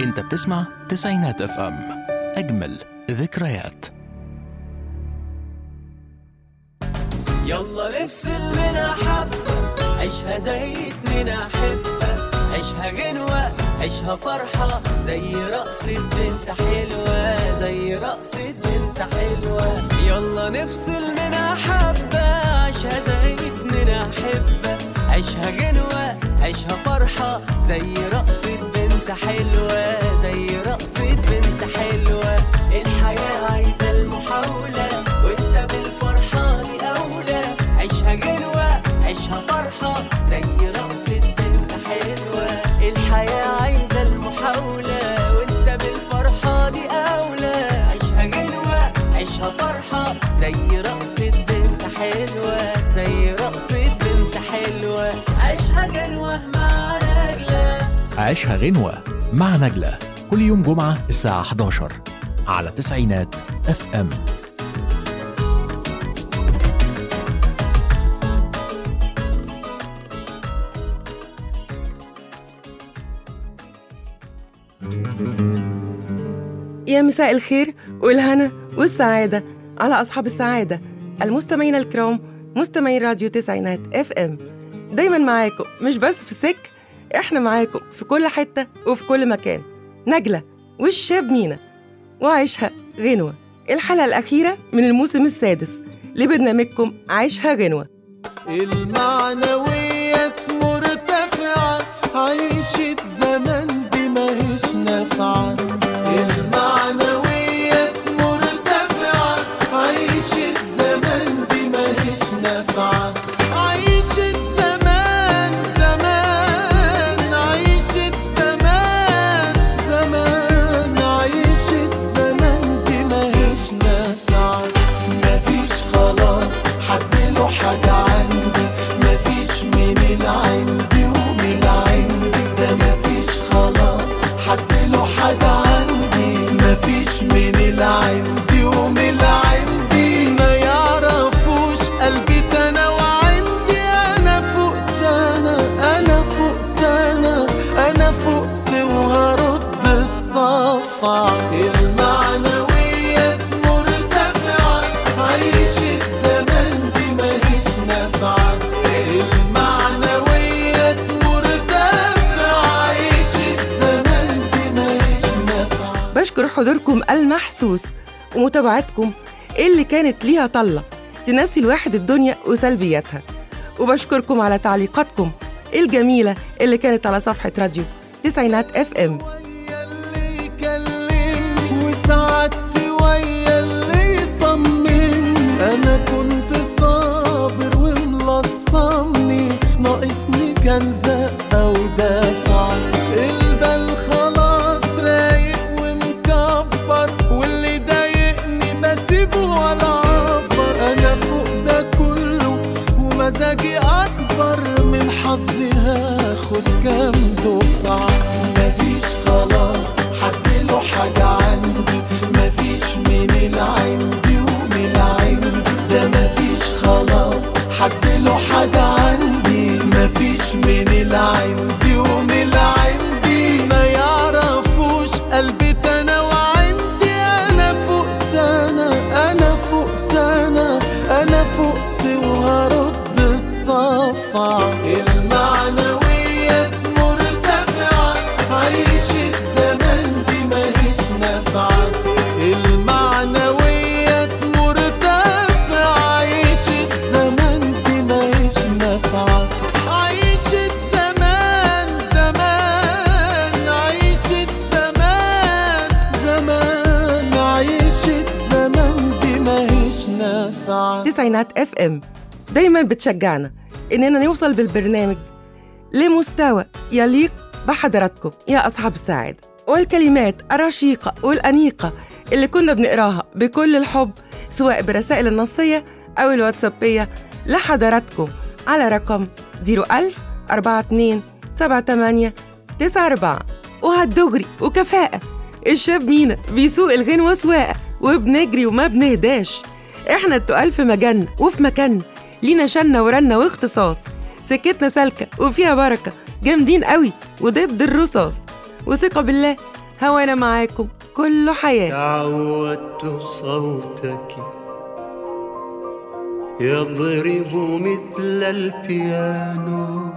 انت بتسمع تسعينات أف أم. أجمل ذكريات. يلا نفصل منها حبة عيشها زي اتنين أحبة. عيشها غنوة عيشها فرحة. زي رقصة بنت حلوة زي رقصة بنت حلوة. يلا نفصل منها حبة عيشها زي اتنين أحبة. عيشها غنوة عيشها فرحة. زي رقصة بنت حلوة زي رقصة بنت حلوة. الحياة عايزة المحاولة. عيشها غنوة مع نجلا. كل يوم جمعة الساعة 11 على تسعينات FM يا مساء الخير والهنا والسعادة على أصحاب السعادة المستمعين الكرام مستمعين راديو تسعينات FM دايما معاكم مش بس في سك إحنا معاكم في كل حتة وفي كل مكان. نجلة والشاب مينا؟ وعيشها غنوة. الحلقة الأخيرة من الموسم السادس لبرنامجكم عيشها غنوة. المعنويات مرتفعة عيشة زمان دي ماهيش نافعة. ومتابعتكم اللي كانت ليها طلة تنسي الواحد الدنيا وسلبياتها. وبشكركم على تعليقاتكم الجميلة اللي كانت على صفحة راديو تسعينات اف ام اف ام دايما بتشجعنا إننا نوصل بالبرنامج لمستوى يليق بحضراتكم يا أصحاب السعادة. والكلمات الرشيقة والأنيقة اللي كنا بنقراها بكل الحب سواء برسائل النصية أو الواتسابية لحضراتكم على رقم 01000 42 78 94 وهالدغري وكفاءة الشاب مينا بيسوق الغنوة سواقة وبنجري وما بنهداش. إحنا التقال في مجالنا وفي مكاننا. لينا شنة ورنة واختصاص. سكتنا سالكة وفيها بركة. جامدين قوي وضد الرصاص. وثقة بالله هوانا معاكم كله حياة. تعودت صوتك. يضرب مثل البيانو.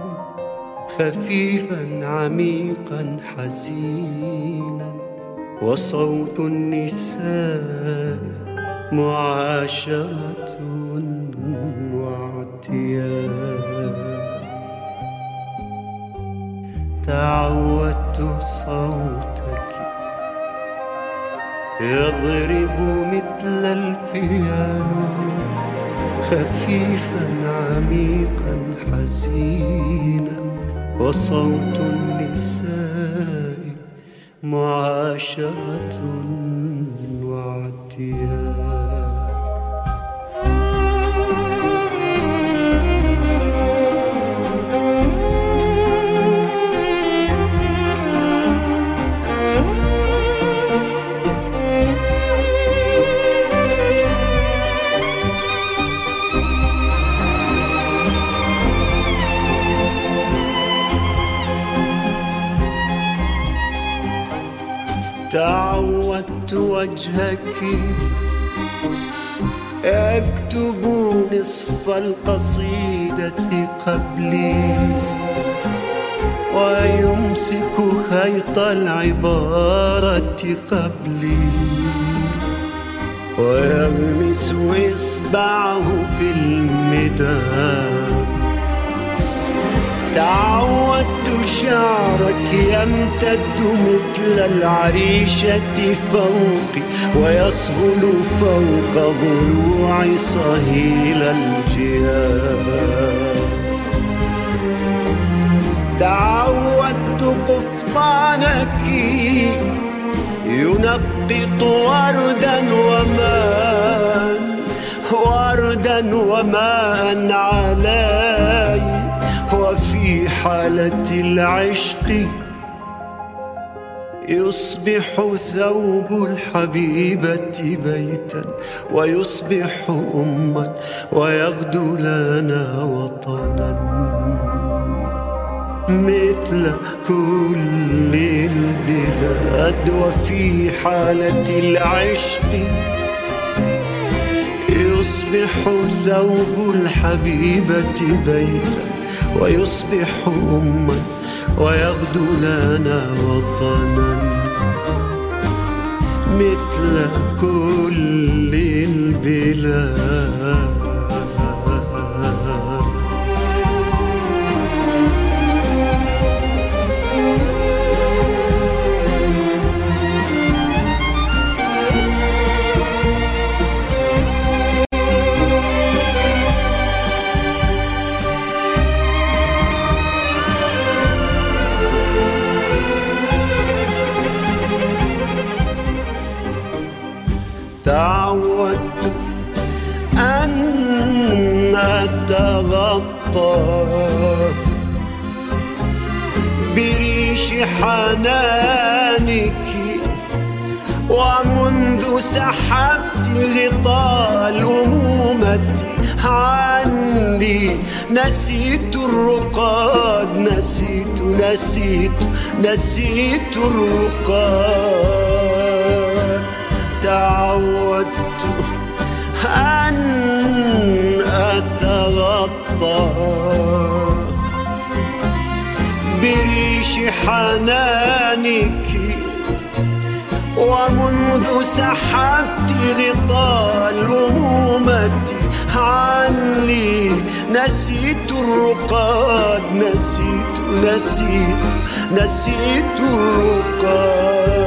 خفيفا عميقا حزينا. وصوت النساء. معاشرة واعتياد تعودت صوتك يضرب مثل البيانو خفيفا عميقا حزينا وصوت النساء معاشرة واعتياد وجهك. يكتب نصف القصيدة قبلي. ويمسك خيط العبارة قبلي. ويغمس إصبعه في المداد تعودت شعرك يمتد مثل العريشة فوقي ويسهل فوق ضلوع صهيل الجياد. تعودت قفطانك ينقط وردا وماء وردا وماء وفي حالة العشق يصبح ثوب الحبيبة بيتا ويصبح أما ويغدو لنا وطنا. مثل كل البلاد وفي حالة العشق يصبح ثوب الحبيبة بيتا. ويصبح أما ويغدو لنا وطنا مثل كل البلاد. حنانك ومنذ سحبت غطاء الأمومة عني نسيت الرقاد نسيت نسيت نسيت الرقاد. تعودت حنانك ومنذ سحبت غطاء الأمومة عني نسيت الرقاد نسيت نسيت نسيت الرقاد.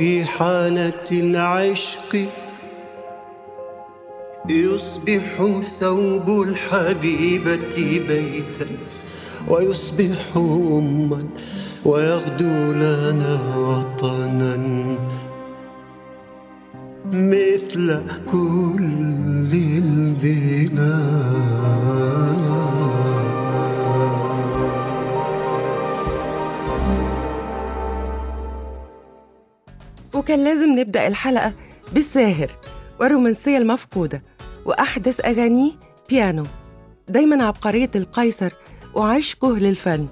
في حالة العشق يصبح ثوب الحبيبة بيتا ويصبح أما ويغدو لنا وطنا مثل كل البلاد. وكان لازم نبدأ الحلقة بالساهر والرومانسية المفقودة وأحدث أغانيه بيانو. دايما عبقرية القيصر وعشقه للفن.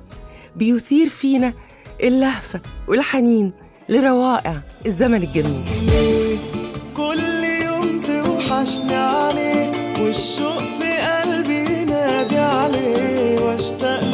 بيثير فينا اللهفة والحنين لروائع الزمن الجميل. كل يوم توحشني عليه والشوق في قلبي نادي عليه واشتاق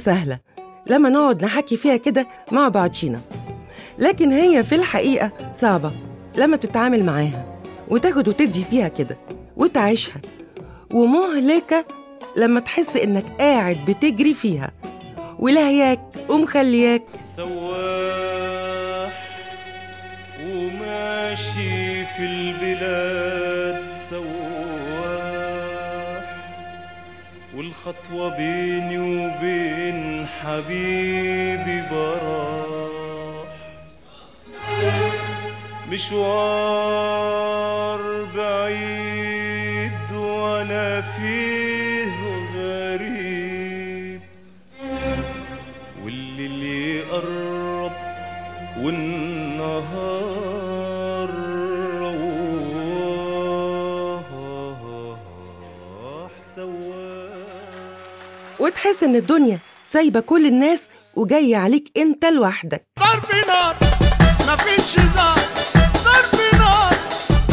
سهلة. لما نقعد نحكي فيها كده مع بعضينا. لكن هي في الحقيقة صعبة لما تتعامل معاها وتاخد وتدي فيها كده وتعيشها. ومهلكة لما تحس إنك قاعد بتجري فيها. ولاهياك ومخلياك. سوى خطوة بيني وبين حبيبي براح. مشوار وتحس إن الدنيا سايبة كل الناس وجاية عليك أنت لوحدك. ضرب نار مفيش هزار. ضرب نار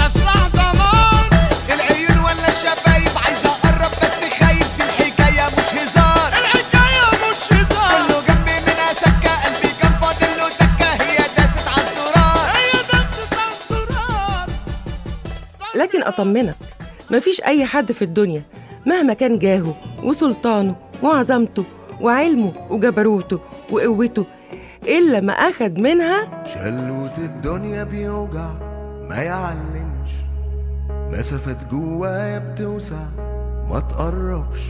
اسمع دمار العيون ولا الشفايف عايزة أقرب بس خايف دي الحكاية مش هزار. الحكاية مش هزار. كله جنبي منها سكة قلبي كان فاضل له تكة هي داست على الزرار. هي دست الزرار. لكن أطمنك مفيش أي حد في الدنيا مهما كان جاهه وسلطانه وعظمته وعلمه وجبروته وقوته إلا ما أخد منها شلوت الدنيا بيوجع ما يعلمش. مسافات جوايا بتوسع ما تقربش.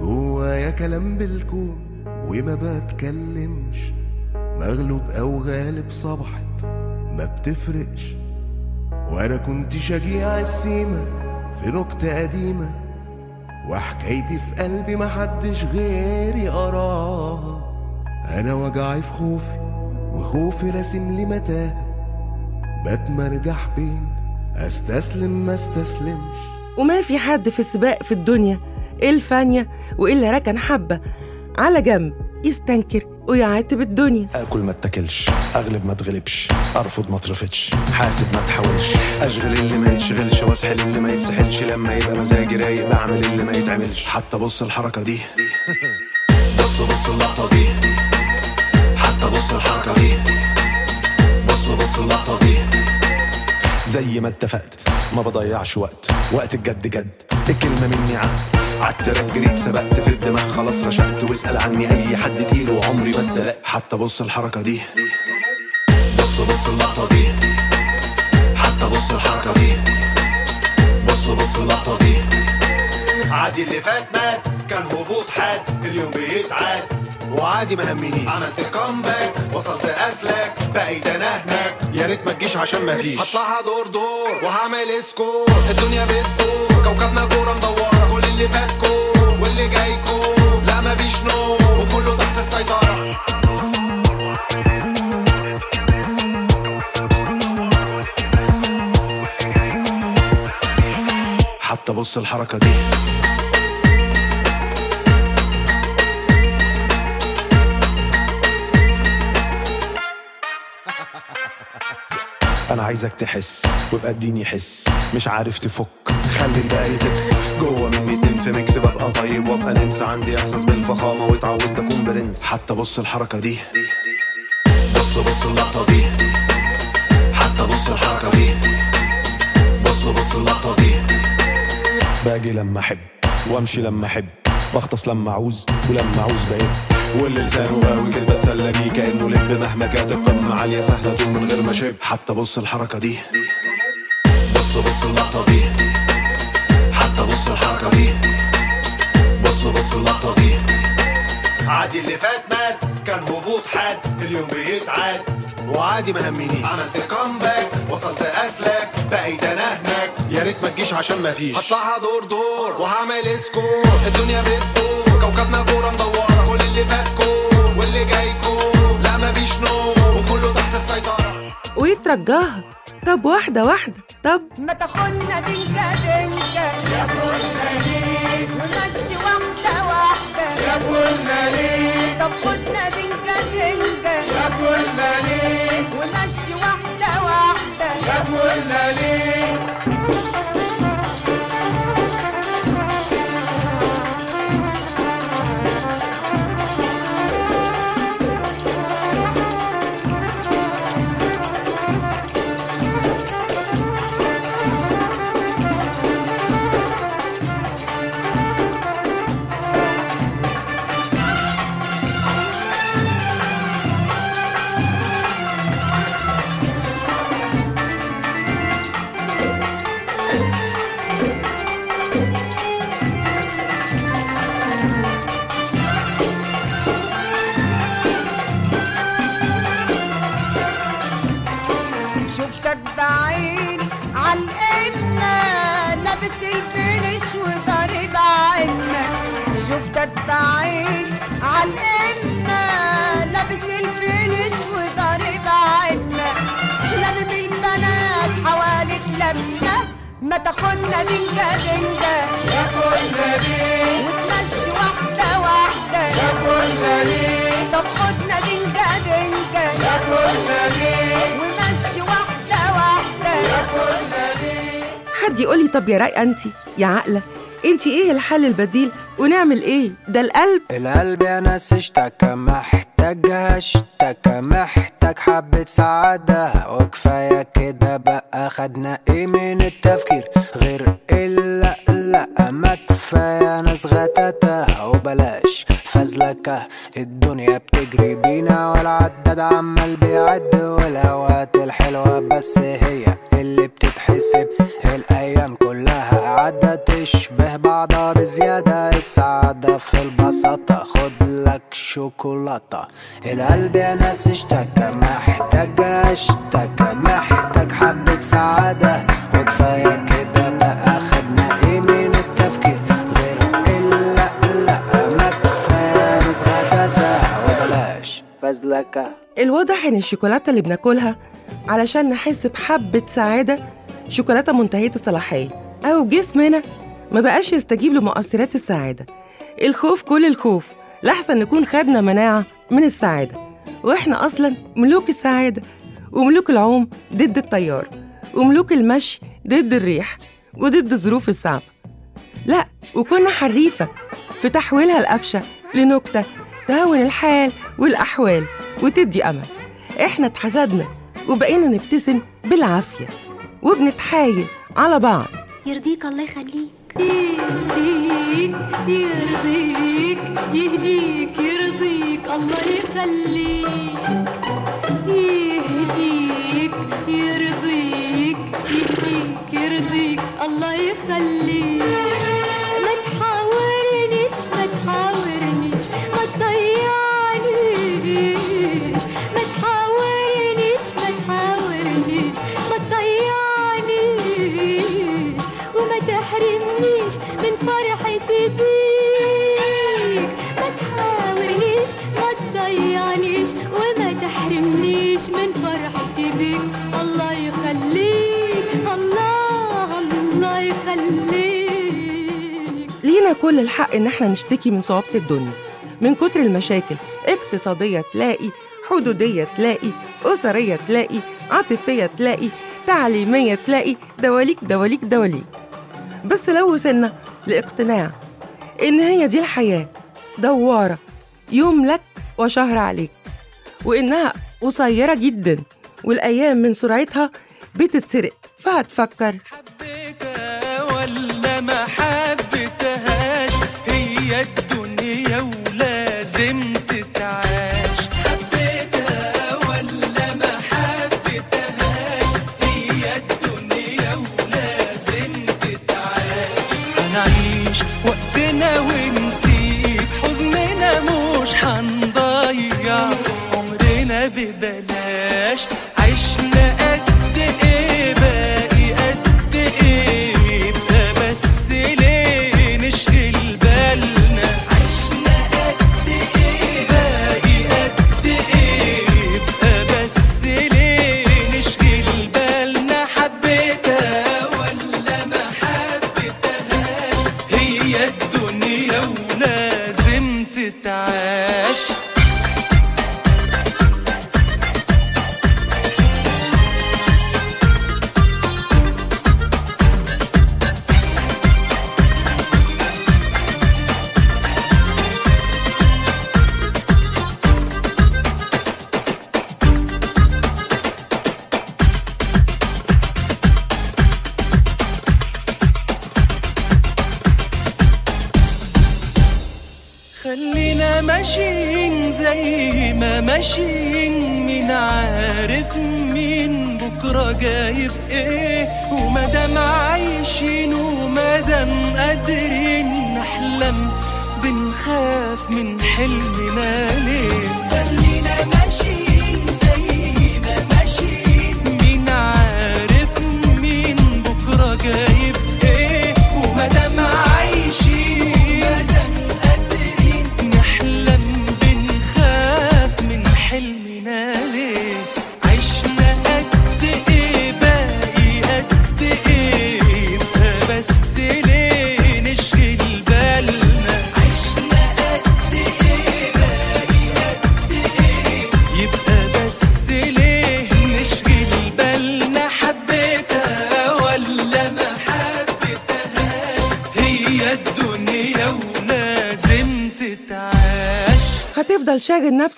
جوايا كلام بالكون وما بتكلمش. مغلوب أو غالب صبحت ما بتفرقش. وأنا كنت شجيع السيمة في نكتة قديمة. وحكايتي في قلبي محدش غيري قراها أنا وجعي في خوفي وخوفي راسم لي متاهة. بتمرجح بين أستسلم ما أستسلمش. وما في حد في السباق في الدنيا الفانية وإلا ركن حبة؟ على جنب. يستنكر ويعاتب الدنيا. آكل ما اتاكلش أغلب ما اتغلبش أرفض ما اترفضش حاسب ما تحاولش. أشغل اللي ما يتشغلش وأسحل اللي ما يتسحلش لما يبقى مزاجي رايق بعمل اللي ما يتعملش. حتى بص الحركة دي. بص بص اللقطة دي. حتى بص الحركة دي. بص بص اللقطة دي. زي ما اتفقت ما بضيعش وقت. وقت الجد جد الكلمة مني عهد ع ال track جريت سبقت في الدماغ خلاص رشقت. واسأل عني أي حد تقيل وعمري ما اتدلقت حتى بص الحركة دي. بص بص اللقطة دي. حتى بص الحركة دي. بص بص اللقطة دي. عادي اللي فات مات كان هبوط حاد. اليوم بيتعاد. وعادي ما همنيش عملت comeback وصلت اسلك بقيت أنا هناك. يا ريت ما تجيش عشان ما فيش. هطلعها دور دور وهعمل score الدنيا بتدور. كوكبنا كورة مدورة. كل اللي فات كور واللي جاي كور لا ما فيش نوم وكله تحت السيطرة. حتى بص الحركة دي. أنا عايزك تحس وابقى اديني حس. مش عارف تفك. خلي الباقي تبس. جوه مني تنف ميكس ببقى طيب وابقى نمس عندي إحساس بالفخامة واتعودت اكون برنس. حتى بص الحركة دي. بص بص اللقطة دي. حتى بص الحركة دي. بص بص اللقطة دي. باجي لما أحب وأمشي لما أحب. بغطس لما أعوز ولما أعوز بعيد واللي لسانه غاوي كده بتسلى بيه. كأنه لب مهما كانت القمة عالية سهلة من غير ما شب حتى بص الحركة دي. بص بص اللقطة دي. حتى بص الحركة دي. بص بص اللقطة دي. عادي اللي فات مات كان هبوط حاد اليوم بيتعاد. وعادي ما همنيش. عملت comeback وصلت اسلك بقيت أنا هناك. يا ريت ما تجيش عشان ما فيش. هطلعها دور دور. وهعمل score الدنيا بتدور. كوكبنا كورة مدورة. كل اللي فات كور واللي جاي كور. لا ما فيش نوم وكله تحت السيطرة. ويترجاها طب واحدة واحدة. طب ما تاخدنا تنكا تنكا يا كنا ليه ونمشي واحدة واحدة. يا كنا ليه طب خدنا تنكا تنكا يا كنا ليه ونمشي واحدة واحدة. يا كنا ليه تاخدنا دنجة يا كنا ليه وتمشي واحدة واحدة يا كنا ليه طب خدنا دنجة يا كنا ليه ومشي واحدة واحدة يا كنا ليه حد يقول لي طب يا رايقة انت يا عقله انت إيه الحل البديل؟ ونعمل إيه؟ ده القلب. القلب يا ناس اشتكى محتاجها اشتكى محتاج حبة سعادة وكفاية كده بقى خدنا إيه من التفكير؟ غير إلا لا ما كفاية ناس غتاتة وبلاش. فزلكة الدنيا بتجري بينا والعداد عمال بيعد والاوقات الحلوة بس هي اللي بتتحسب. الأيام كلها قاعدة تشبه بعضها بزيادة. السعادة في البساطة خد لك شوكولاتة. القلب يا ناس اشتكى محتاج اشتكى محتاج حبة سعادة. وكفاية كده. وبلاش فزلكة الواضح إن الشوكولاتة اللي بناكلها علشان نحس بحبة سعادة شوكولاتة منتهية الصلاحية. أو جسمنا ما بقاش يستجيب لمؤثرات السعادة. الخوف كل الخوف. لحسن نكون خدنا مناعة من السعادة. وإحنا أصلا ملوك السعادة وملوك العوم ضد التيار وملوك المشي ضد الريح وضد الظروف الصعبه لا وكنا حريفة في تحويلها القفشة لنكتة تهون الحال والأحوال وتدي أمل. إحنا اتحسدنا وبقينا نبتسم بالعافية وبنتحايل على بعض. يرضيك الله يخليك. يهديك يرضيك يهديك يرضيك الله يخليك. يهديك يرضيك يهديك يرضيك الله يخليك. كل الحق إن إحنا نشتكي من صعوبة الدنيا. من كتر المشاكل اقتصادية تلاقي حدودية تلاقي أسرية تلاقي عاطفية تلاقي تعليمية تلاقي دواليك دواليك دواليك. بس لو وصلنا لاقتناع إن هي دي الحياة دوارة يوم لك وشهر عليك وإنها قصيرة جدا والأيام من سرعتها بتتسرق فهتفكر.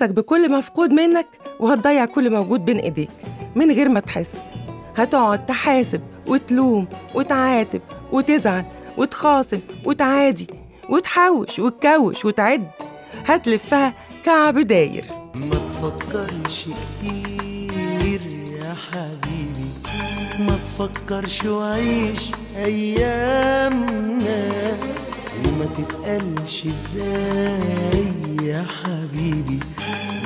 نفسك بكل مفقود منك وهتضيع كل موجود بين ايديك. من غير ما تحس. هتقعد تحاسب وتلوم وتعاتب وتزعل وتخاصم وتعادي وتحوش وتكوش وتعد. هتلفها كعب داير. ما تفكرش كتير يا حبيبي. ما تفكرش وعيش أيامنا. وما تسألش إزاي يا حبيبي.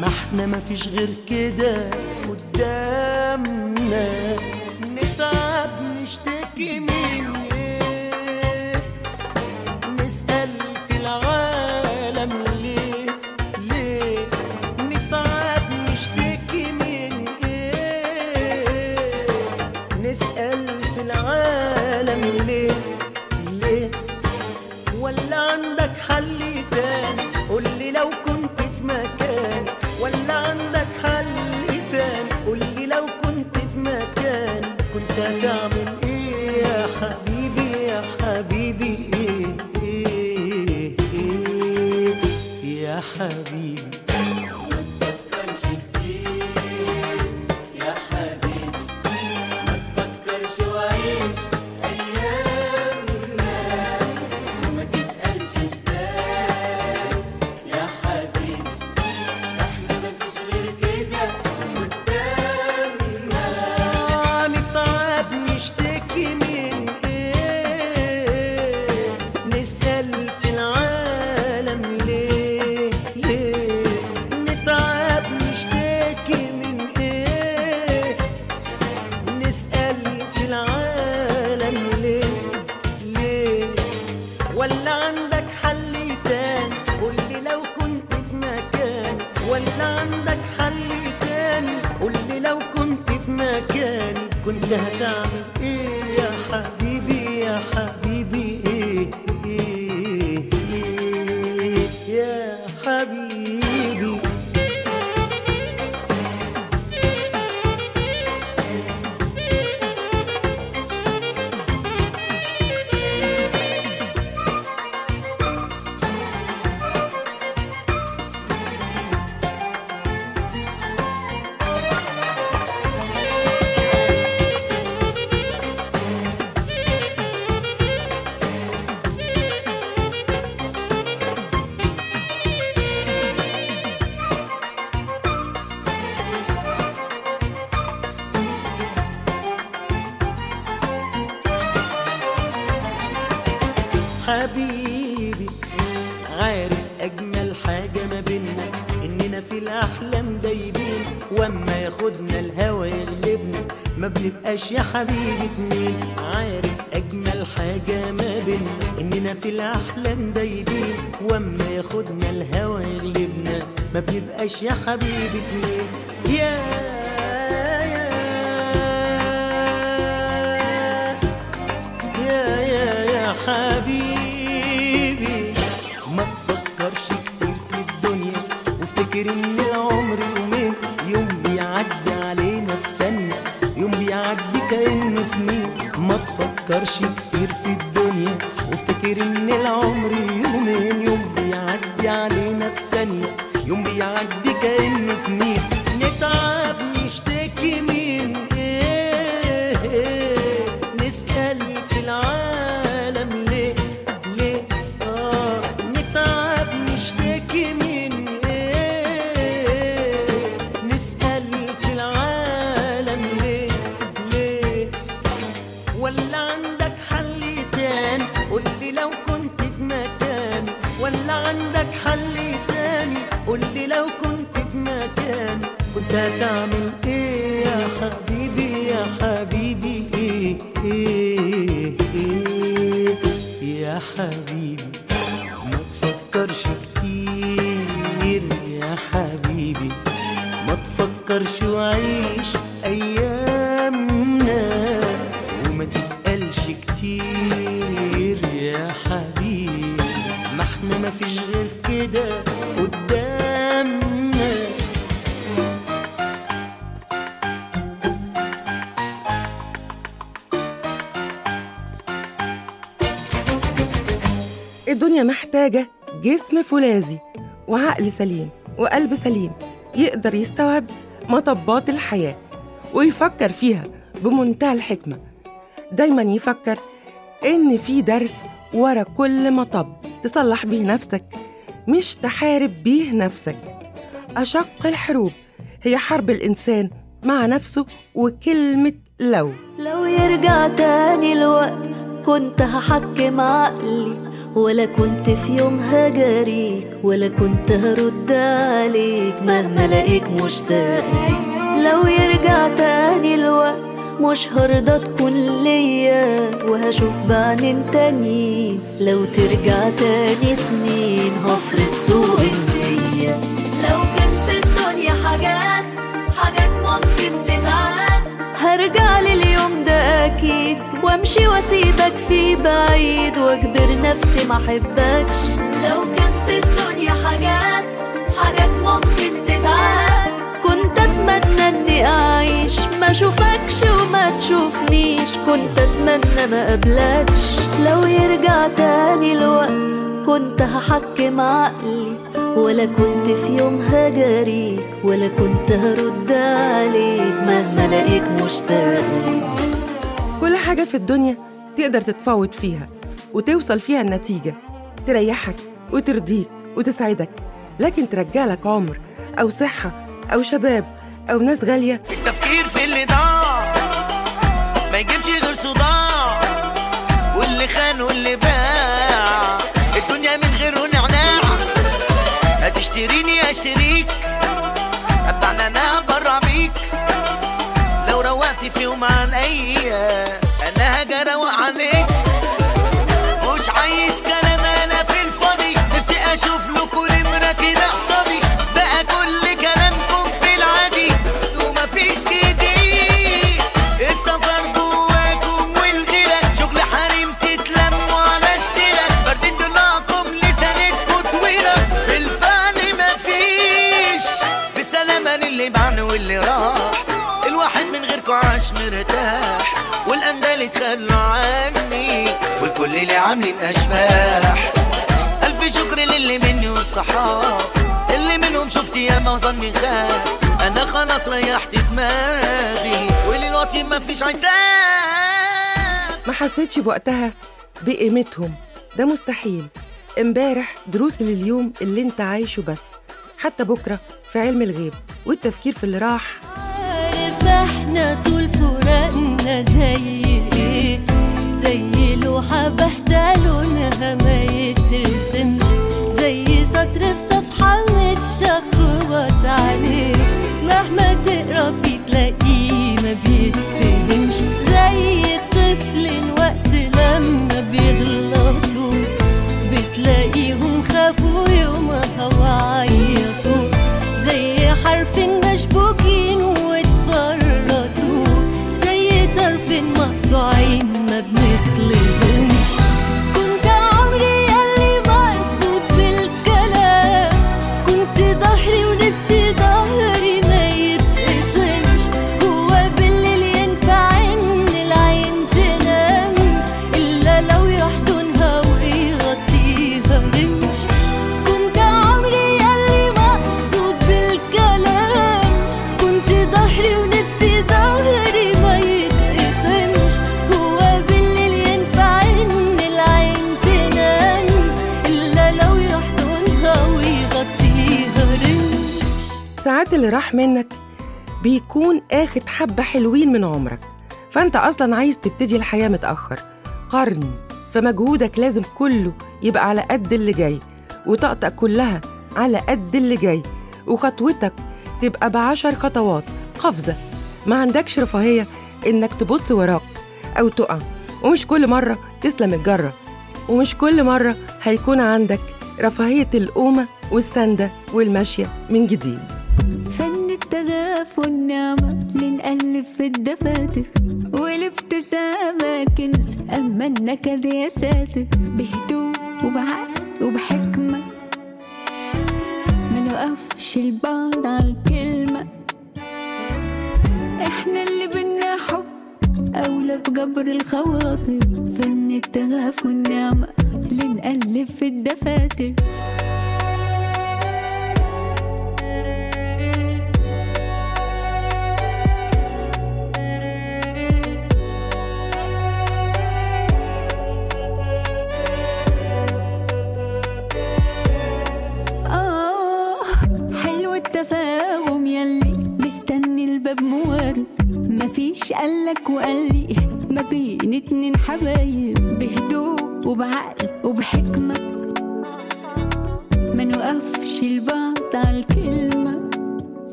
ما إحنا مفيش غير كده قدامنا. जहता में حبيب اتنين. عارف أجمل حاجة ما بينا إننا في الأحلام دايبين وأما ياخدنا الهوى يغلبنا ما بنبقاش يا حبيب اتنين. tell فولاذي وعقل سليم وقلب سليم يقدر يستوعب مطبات الحياة ويفكر فيها بمنتهى الحكمة. دايما يفكر إن في درس ورا كل مطب تصلح بيه نفسك مش تحارب بيه نفسك. أشق الحروب هي حرب الإنسان مع نفسه وكلمة لو. لو يرجع تاني الوقت كنت هحكم عقلي ولا كنت في يوم هجاريك ولا كنت هرد عليك مهما لاقيك مشتاق لو يرجع تاني الوقت مش هرضى تكون ليا. وهشوف بعدين تاني لو ترجع تاني سنين هفرض سوء بعيد واجبر نفسي ما أحبكش. لو كان في الدنيا حاجات حاجات ممكن تتعاد. كنت أتمنى إني أعيش ما أشوفكش وما تشوفنيش. كنت أتمنى ما قبلكش لو يرجع تاني الوقت كنت هحكم عقلي. ولا كنت في يوم هجاريك ولا كنت هرد عليك. مهما لاقيك مشتاق كل حاجة في الدنيا تقدر تتفاوض فيها وتوصل فيها النتيجة تريحك وترضيك وتسعدك لكن ترجع لك عمر أو صحة أو شباب أو ناس غالية. التفكير في اللي ضاع ما يجيبش غير صداع. واللي خان واللي باع الدنيا من غيره نعناع هتشتريني أشتريك أبدعنا أنا برع بيك. لو روقت في يوم عن اي عاش مرتاح والأندال اتخلوا عني والكل اللي عاملين أشباح. ألف شكر للي مني والصحاب اللي منهم شفت ياما وظني خاب أنا خلاص ريحت دماغي وللوقت مفيش عتاب. ما حسيتش بوقتها بقيمتهم. ده مستحيل. امبارح دروس لليوم اللي انت عايشه بس. حتى بكرة في علم الغيب والتفكير في اللي راح. إحنا طول فراقنا زي إيه؟ زي لوحة باهتة لونها ما يترسمش. زي سطر في صفحة متشخبط عليه. مهما تقرا فيه تلاقيه ما بيتفهمش. زي اللي راح منك بيكون آخد حبة حلوين من عمرك. فأنت أصلا عايز تبتدي الحياة متأخر قرن فمجهودك لازم كله يبقى على قد اللي جاي وطاقتك كلها على قد اللي جاي وخطوتك تبقى بعشر خطوات قفزة. ما عندكش رفاهية إنك تبص وراك أو تقع ومش كل مرة تسلم الجرة ومش كل مرة هيكون عندك رفاهية القومة والسندة والمشية من جديد. الدفاتر والابتسامة كنز أما النكد يا ساتر. بهدوء وبعقل وبحكمة. ما نوقفش البعض على الكلمة. إحنا اللي بينا حب أولى بجبر الخواطر. فن التغاف والنعمة. لنقلب لنقلب في الدفاتر. حبايب بهدوء وبعقل وبحكمة.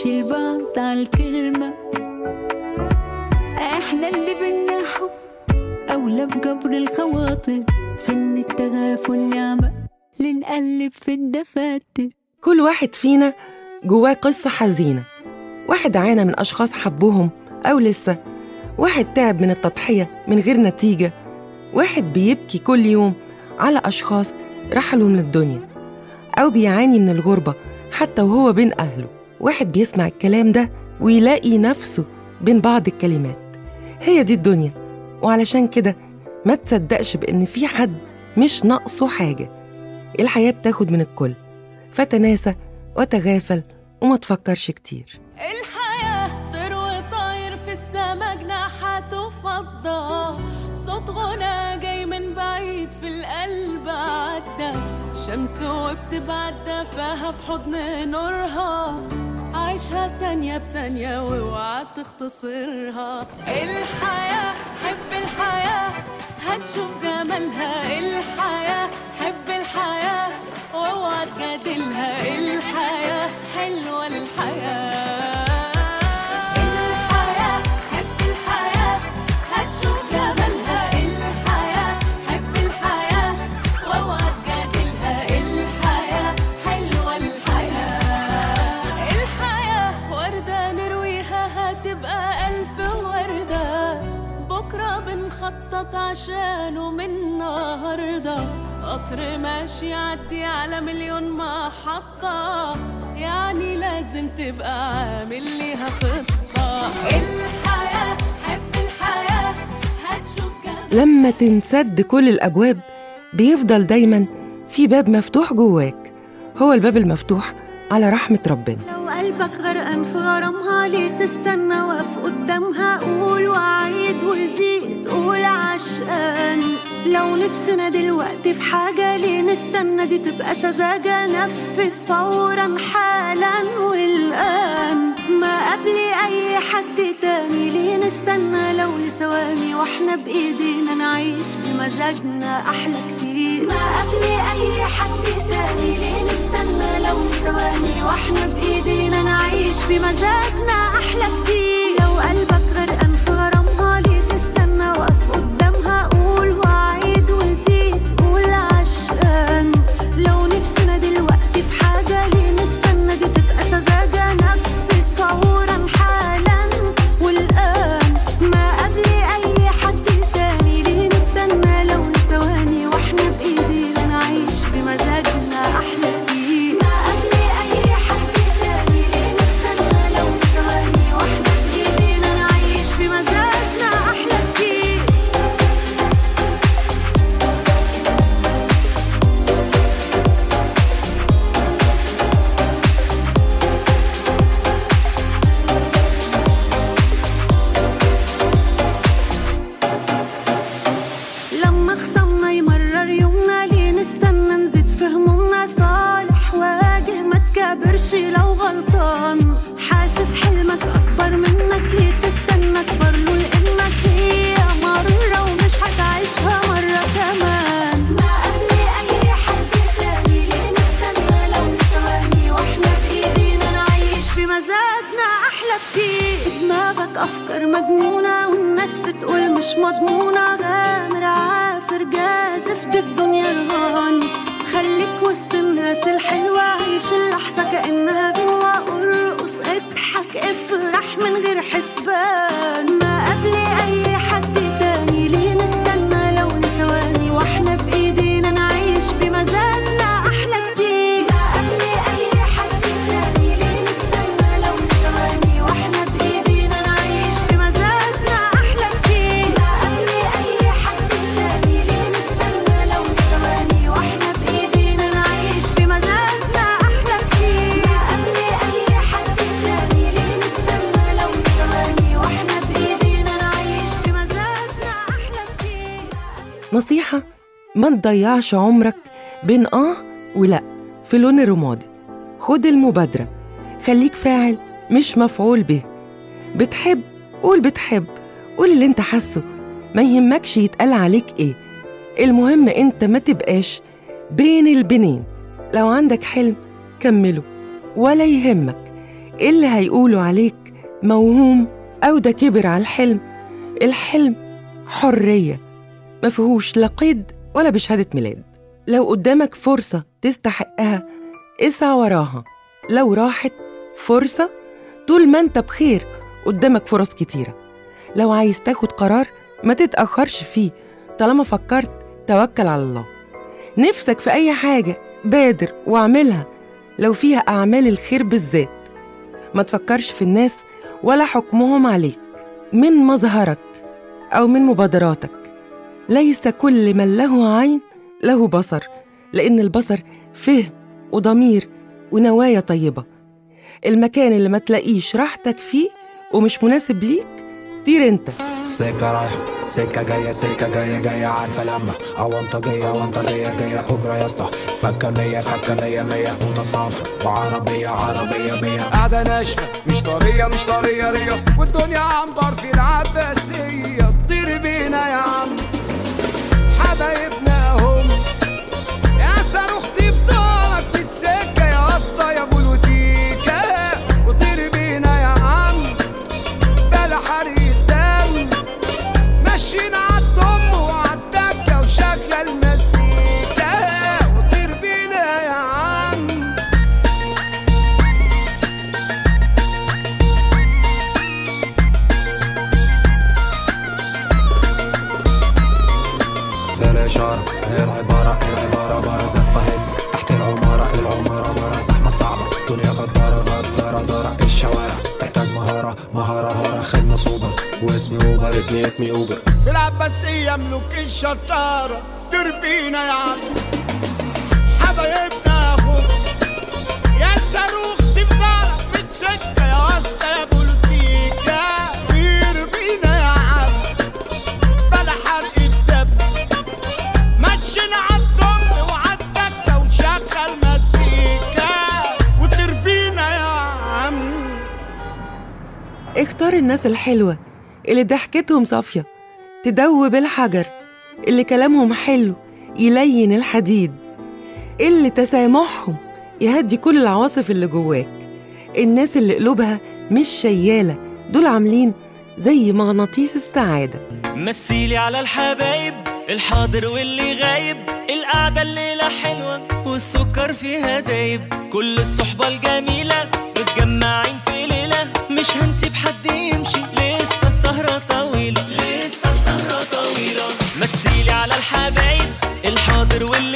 نوقفش البعض على الكلمة. إحنا اللي بينا حب أولى بجبر الخواطر فن التغاف والنعمة لنقلب في الدفاتر. كل واحد فينا جواه قصة حزينة. واحد عانى من أشخاص حبهم أو لسه. واحد تعب من التضحية من غير نتيجة. واحد بيبكي كل يوم على أشخاص رحلوا من الدنيا أو بيعاني من الغربة حتى وهو بين أهله. واحد بيسمع الكلام ده ويلاقي نفسه بين بعض الكلمات. هي دي الدنيا. وعلشان كده ما تصدقش بإن في حد مش ناقصه حاجة. الحياة بتاخد من الكل. فتناسى وتغافل وما تفكرش كتير. الحياة طير وطاير في السما جناحاته فضة صوت غنى جاي من بعيد في القلب عدى. شمس وبتبعد دفاها في حضن نورها. عيشها ثانية بثانية واوعى تختصرها. الحياة حب الحياة هتشوف جمالها. الحياة حب الحياة واوعى تجادلها الحياة حلوة الحياة. عشانه من النهاردة. قطر ماشي يعدي على مليون محطة. يعني لازم تبقى عامل ليها خطة. الحياة حب الحياة هتشوف لما تنسد كل الأبواب بيفضل دايما في باب مفتوح جواك. هو الباب المفتوح على رحمة ربنا. لو قلبك غرقان في غرامها ليه تستنى واقف قدامها؟ قول وعيد وزيد قول عشقان. لو نفسنا دلوقتي في حاجة ليه نستنى؟ دي تبقى سذاجة. نفذ فورا حالا والآن. ما قبل أي حد تاني ليه نستنى؟ لو لثواني وإحنا بإيدينا نعيش بمزاجنا أحلى كتير. ما قبل أي حد تاني ليه نستنى؟ لو لثواني وإحنا بإيدينا نعيش بمزاجنا أحلى كتير. لو قلبك غرقان بتقول مش تضيعش عمرك بين آه ولا. في لون الرمادي. خد المبادرة. خليك فاعل مش مفعول به. بتحب؟ قول بتحب. قول اللي انت حاسه. ما يهمكش يتقال عليك إيه. المهم انت ما تبقاش بين البنين. لو عندك حلم كمله. ولا يهمك اللي هيقولوا عليك موهوم أو ده كبر على الحلم. الحلم حرية. ما فيهوش لا قيد ولا بشهادة ميلاد. لو قدامك فرصة تستحقها اسعى وراها. لو راحت فرصة طول ما انت بخير قدامك فرص كتيرة. لو عايز تاخد قرار ما تتأخرش فيه طالما فكرت توكل على الله. نفسك في أي حاجة بادر واعملها لو فيها أعمال الخير بالذات. ما تفكرش في الناس ولا حكمهم عليك. من مظهرك أو من مبادراتك. ليس كل من له عين له بصر لأن البصر فهم وضمير ونوايا طيبة. المكان اللي ما تلاقيش راحتك فيه ومش مناسب ليك طير انت. سكة رايحة سكة جاية سكة جاية جاية عارفة لما أونطة جاية أونطة جاية جاية أجرة يا اسطى. فكة مية فكة مية مية فوطة صافية وعربية عربية مية. قاعدة ناشفة مش طرية مش طرية رية والدنيا عنبر في العباسية. طير بينا يا عم. حبايبنا هم يا صاروختي في دارك بتسكة يا اسطى يا زفة هزم تحت العمارة العمارة مرة زحمة صعبة. دنيا غدارة غدارة دارة الشوارع تحتاج مهارة مهارة هارة خدمة سوبر واسمي أوبر اسمي اسمي أوبر. في العباسية ملوك الشطارة. تربينا يا عم. حبايبنا أخوك يا صاروخ تفضل بتسكة يا واسطة يا بولتيكا اختار الناس الحلوة اللي ضحكتهم صافية تدوب الحجر اللي كلامهم حلو يلين الحديد اللي تسامحهم يهدي كل العواصف اللي جواك. الناس اللي قلوبها مش شيالة دول عاملين زي مغناطيس السعادة. مثيلي على الحبايب الحاضر واللي غايب القعدة الليلة حلوة والسكر فيها دايب. كل الصحبة الجميلة متجمعين في مش هنسيب حد يمشي. لسه السهرة طويلة. لسه السهرة طويلة. مثيلي على الحبايب الحاضر واللي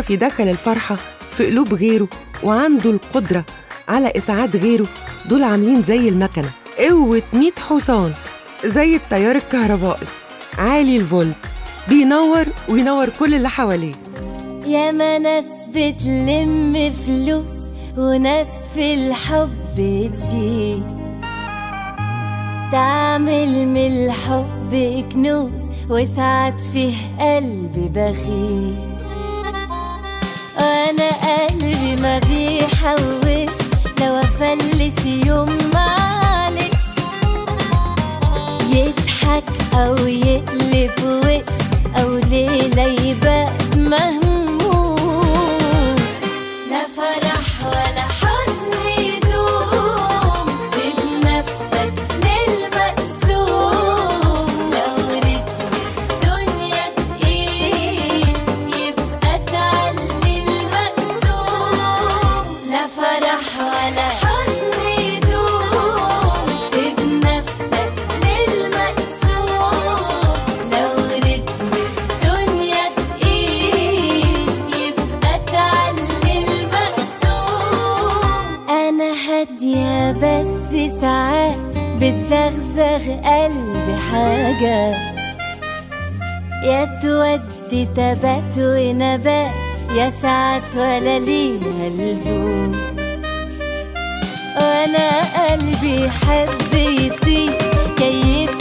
بيعرف يدخل الفرحة في قلوب غيره وعنده القدرة على إسعاد غيره. دول عاملين زي المكنة قوة 100 حصان زي التيار الكهربائي. عالي الفولت بينور وينور كل اللي حواليه. ياما ناس بتلم فلوس وناس في الحب تجي تعمل من الحب كنوز وسعد فيه قلبي بخيل. قلبي ما بيحوش. لو أفلس يوم معلش يضحك أو يقلب تبات ونبات يا ساعات ولا ليها لزوم وأنا قلبي يحب يطير كيف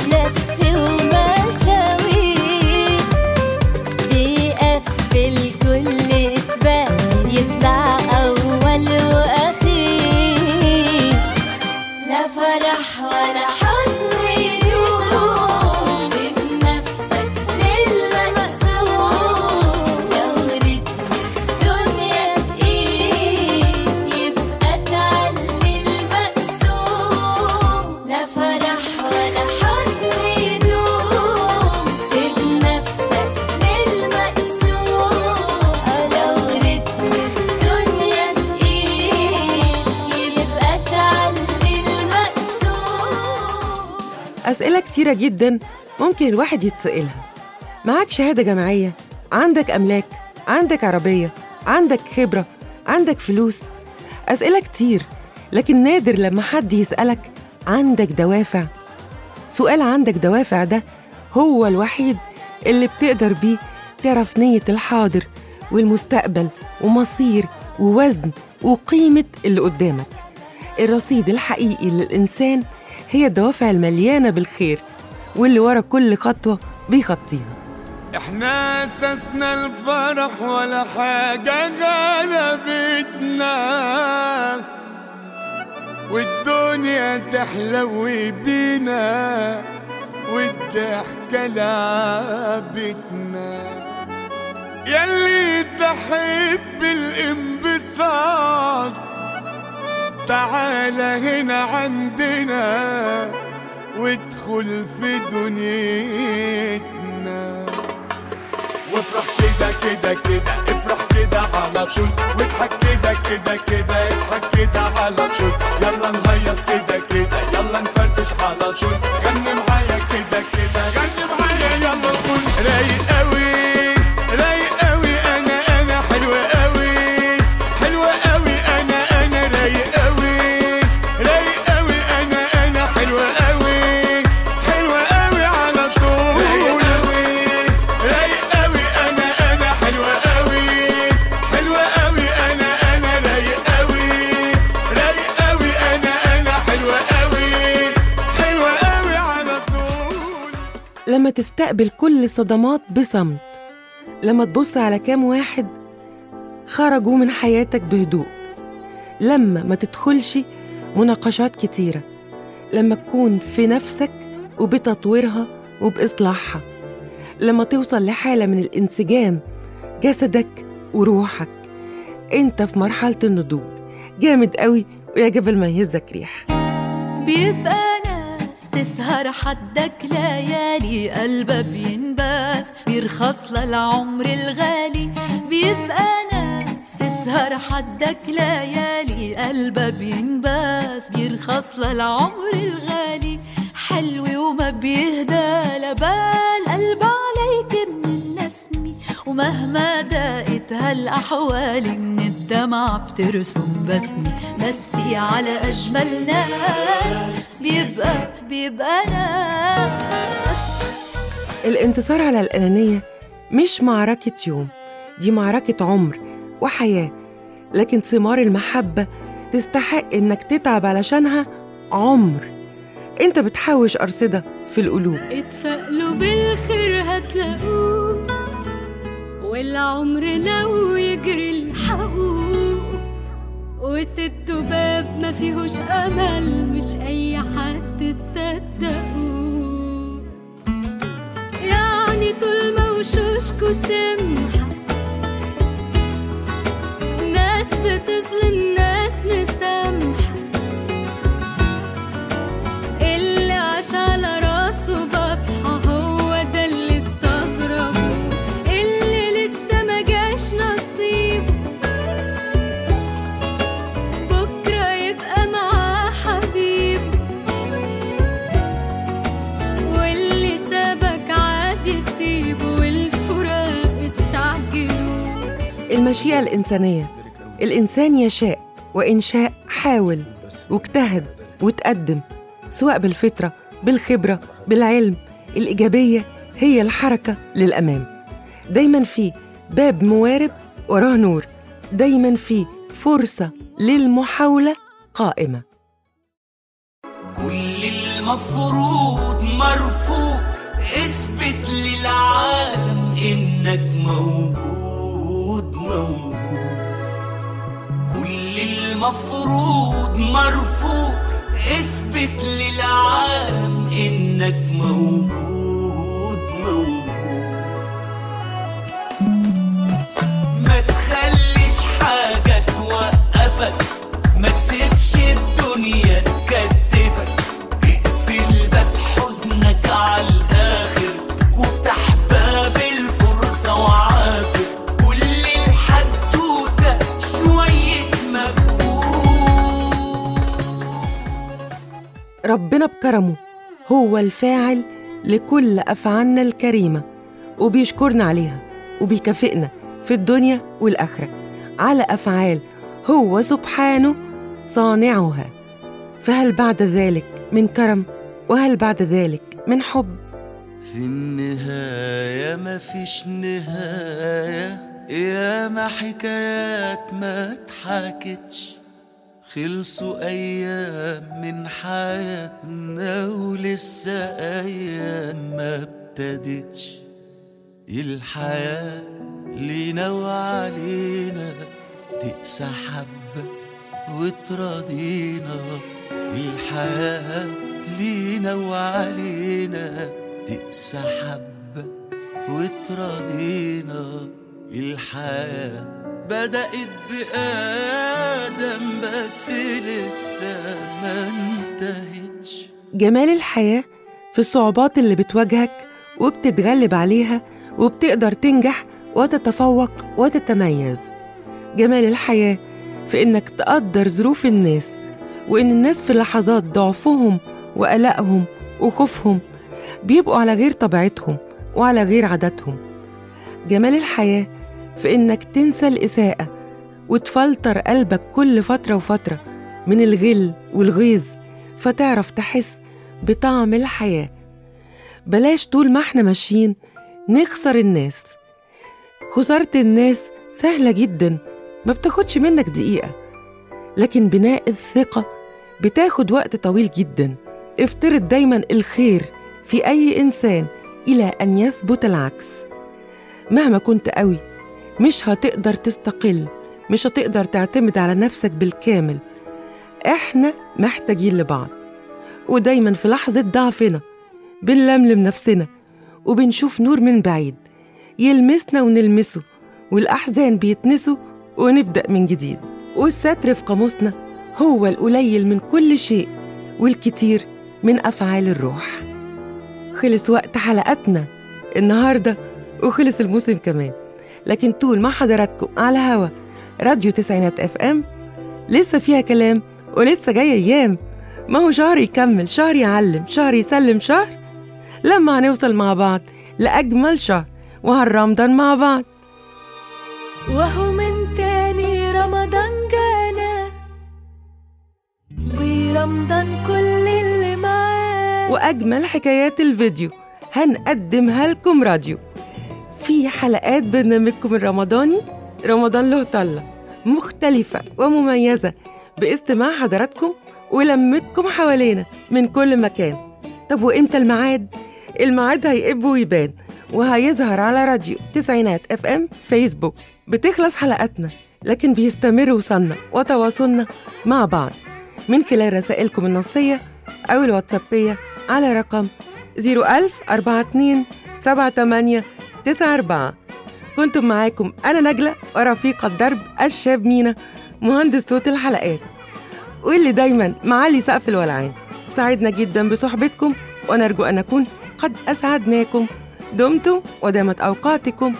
كتيرة جدا ممكن الواحد يتسألها. معاك شهادة جامعية؟ عندك أملاك؟ عندك عربية؟ عندك خبرة؟ عندك فلوس؟ أسئلة كتير لكن نادر لما حد يسألك عندك دوافع. سؤال عندك دوافع ده هو الوحيد اللي بتقدر بيه تعرف نية الحاضر والمستقبل ومصير ووزن وقيمة اللي قدامك. الرصيد الحقيقي للإنسان هي الدوافع المليانة بالخير. واللي ورا كل خطوة بيخطيها. إحنا اساسنا الفرح ولا حاجة غلبتنا والدنيا تحلو بينا والضحكة لعبتنا يلي تحب الانبساط تعال هنا عندنا. وادخل في دنيتنا. وافرح كده كده كده افرح كده على طول. واضحك كده كده كده اضحك كده على طول. يلا نهيص كده كده يلا نفرفش على طول. لما تستقبل كل الصدمات بصمت. لما تبص على كام واحد خرجوا من حياتك بهدوء. لما ما تدخلش مناقشات كتيرة. لما تكون في نفسك وبتطويرها وبإصلاحها. لما توصل لحالة من الانسجام جسدك وروحك. انت في مرحلة النضوج. جامد قوي ويا جبل ما يهزك ريح بيبقى تسهر حدك ليالي قلبها بينباس بيرخص للعمر الغالي. بيبقى ناس تسهر حدك ليالي قلبها بينباس بيرخص للعمر الغالي. حلو وما بيهدى لبال قلب عليك من النسمي. ومهما ضاقت هالأحوال من الدمع بترسم بسمي. بسي على أجمل ناس بيبقى بيبقى ناس الانتصار على الأنانية مش معركة يوم دي معركة عمر وحياة. لكن ثمار المحبة تستحق إنك تتعب علشانها عمر. أنت بتحوش أرصدة في القلوب. اتفائلوا بالخير هتلاقوه والعمر لو يجري الحقوق وسدوا باب ما فيهوش أمل مش أي حد تصدقوه يعني طول ما وشوشكوا سمحة ناس بتظلم. المشيئة الإنسانية. الإنسان يشاء وإن شاء حاول واجتهد وتقدم سواء بالفطرة بالخبرة بالعلم. الإيجابية هي الحركة للأمام. دايما في باب موارب وراه نور. دايما في فرصة للمحاولة قائمة. كل المفروض مرفوض. اثبت للعالم إنك موجود. موجود كل المفروض مرفوض. اثبت للعالم إنك موجود موجود. ما تخليش حاجة توقفك. ما تسيبش الدنيا تكتفك. اقفل باب حزنك على ربنا بكرمه هو الفاعل لكل أفعالنا الكريمة وبيشكرنا عليها وبيكافئنا في الدنيا والآخرة. على أفعال هو سبحانه صانعها. فهل بعد ذلك من كرم؟ وهل بعد ذلك من حب؟ في النهاية مفيش نهاية ياما حكايات ما اتحكتش. خلصوا أيام من حياتنا ولسه أيام ما ابتدتش. الحياة لينا وعلينا تقسى حبة وتراضينا. الحياة لينا وعلينا تقسى حبة وتراضينا. الحياة بدأت بآدم بس لسه ما انتهتش. جمال الحياة في الصعوبات اللي بتواجهك وبتتغلب عليها وبتقدر تنجح وتتفوق وتتميز. جمال الحياة في إنك تقدر ظروف الناس وإن الناس في لحظات ضعفهم وقلقهم وخوفهم بيبقوا على غير طبيعتهم وعلى غير عاداتهم. جمال الحياة في إنك تنسى الإساءة وتفلتر قلبك كل فترة وفترة من الغل والغيظ فتعرف تحس بطعم الحياة. بلاش طول ما إحنا ماشيين نخسر الناس. خسارة الناس سهلة جدا ما بتاخدش منك دقيقة. لكن بناء الثقة بتاخد وقت طويل جدا. افترض دايما الخير في أي إنسان إلى أن يثبت العكس. مهما كنت قوي مش هتقدر تستقل مش هتقدر تعتمد على نفسك بالكامل. إحنا محتاجين لبعض ودايما في لحظة ضعفنا بنلملم نفسنا وبنشوف نور من بعيد. يلمسنا ونلمسه والأحزان بيتنسوا ونبدأ من جديد. والستر في قاموسنا هو القليل من كل شيء والكتير من أفعال الروح. خلص وقت حلقتنا النهاردة وخلص الموسم كمان. لكن طول ما حضراتكم على هوا. راديو تسعينات إف إم. لسه فيها كلام ولسه جاي أيام. ما هو شهر يكمل شهر يعلم شهر يسلم شهر لما هنوصل مع بعض لأجمل شهر وهالرمضان مع بعض. وهو من تاني رمضان جانا. ورمضان كل اللي معاه وأجمل حكايات الفيديو هنقدمها لكم راديو. في حلقات برنامجكم الرمضاني رمضان له طلة مختلفة ومميزة باستماع حضراتكم ولمتكم حوالينا من كل مكان. طب وإمتى الميعاد؟ الميعاد هيقب ويبان وهيظهر على راديو تسعينات إف إم فيسبوك. بتخلص حلقاتنا لكن بيستمر وصلنا وتواصلنا مع بعض. من خلال رسائلكم النصية أو الواتسابية على رقم 01000 42 78 94 كنتم معاكم أنا نجلة ورفيقة الدرب الشاب مينا مهندس صوت الحلقات. واللي دايما معلي سقف الولعان. سعدنا جدا بصحبتكم ونرجو أن نكون قد أسعدناكم. دمتم ودامت أوقاتكم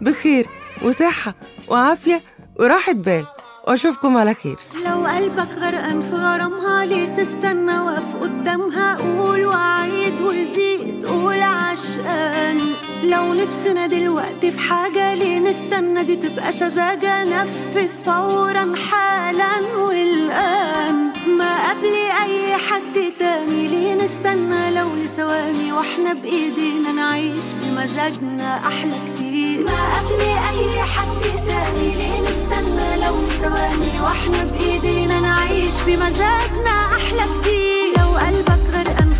بخير وصحة وعافية وراحة بال. وأشوفكم على خير. لو قلبك غرقان في غرامها ليه تستنى واقف قدامها؟ قول وعيد وزيد قول عشقان. لو نفسنا دلوقتي في حاجة ليه نستنى؟ دي تبقى سذاجة. نفذ فورا حالا والآن. ما قبل أي حد تاني ليه نستنى؟ لو لثواني وإحنا بإيدينا نعيش بمزاجنا أحلى كتير. ما قبل أي حد تاني ليه نستنى؟ لو ثواني وإحنا بإيدينا نعيش بمزاجنا أحلى كتير. لو قلبك غرقان